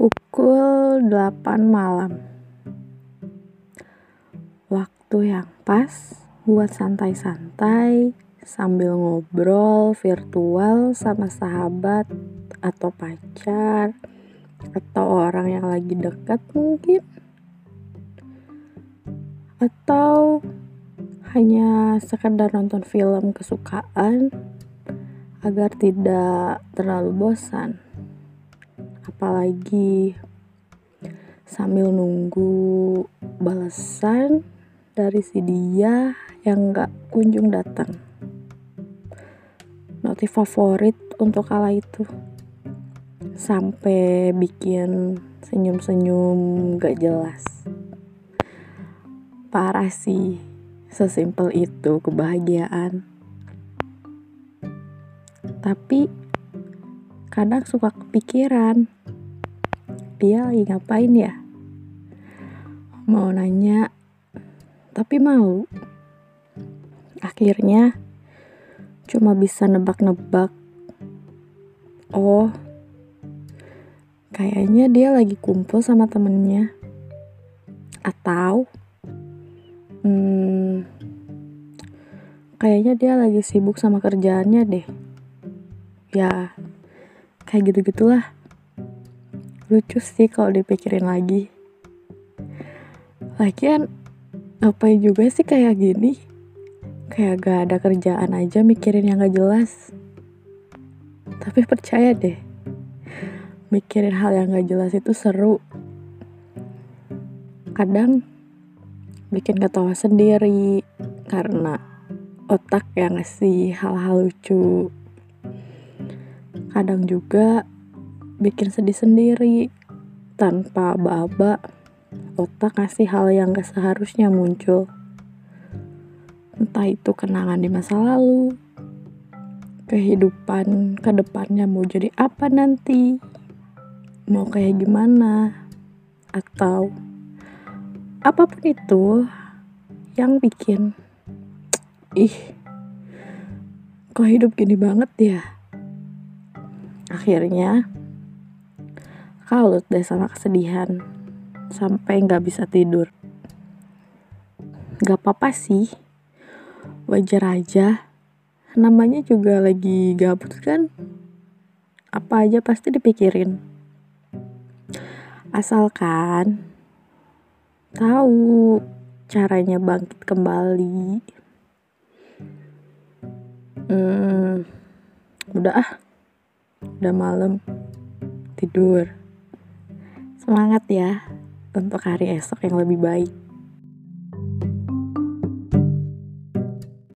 Pukul 8 malam. Waktu yang pas buat santai-santai sambil ngobrol virtual sama sahabat atau pacar atau orang yang lagi dekat mungkin. Atau hanya sekedar nonton film kesukaan agar tidak terlalu bosan apalagi sambil nunggu balasan dari si dia yang gak kunjung datang. Notif favorit untuk kala itu. Sampai bikin senyum-senyum gak jelas. Parah sih sesimpel itu kebahagiaan. Tapi kadang suka kepikiran. Dia lagi ngapain ya? Mau nanya tapi malu. Akhirnya cuma bisa nebak-nebak. Oh kayaknya dia lagi kumpul sama temennya. Atau hmm, kayaknya dia lagi sibuk sama kerjaannya deh. Ya kayak gitu gitulah lucu sih kalau dipikirin lagi. Lagian apa juga sih kayak gini? Kayak gak ada kerjaan aja mikirin yang gak jelas. Tapi percaya deh mikirin hal yang gak jelas itu seru. Kadang bikin ketawa sendiri karena otak yang ngasih hal-hal lucu kadang juga bikin sedih sendiri tanpa aba-aba otak ngasih hal yang gak seharusnya muncul. Entah itu kenangan di masa lalu kehidupan ke depannya mau jadi apa nanti mau kayak gimana atau apa pun itu yang bikin ih kok hidup gini banget ya akhirnya kalut deh sama kesedihan. Sampai nggak bisa tidur. Nggak apa-apa sih. Wajar aja. Namanya juga lagi gabut kan? Apa aja pasti dipikirin. Asalkan tahu caranya bangkit kembali. Hmm, udah ah udah malam. Tidur. Semangat ya untuk hari esok yang lebih baik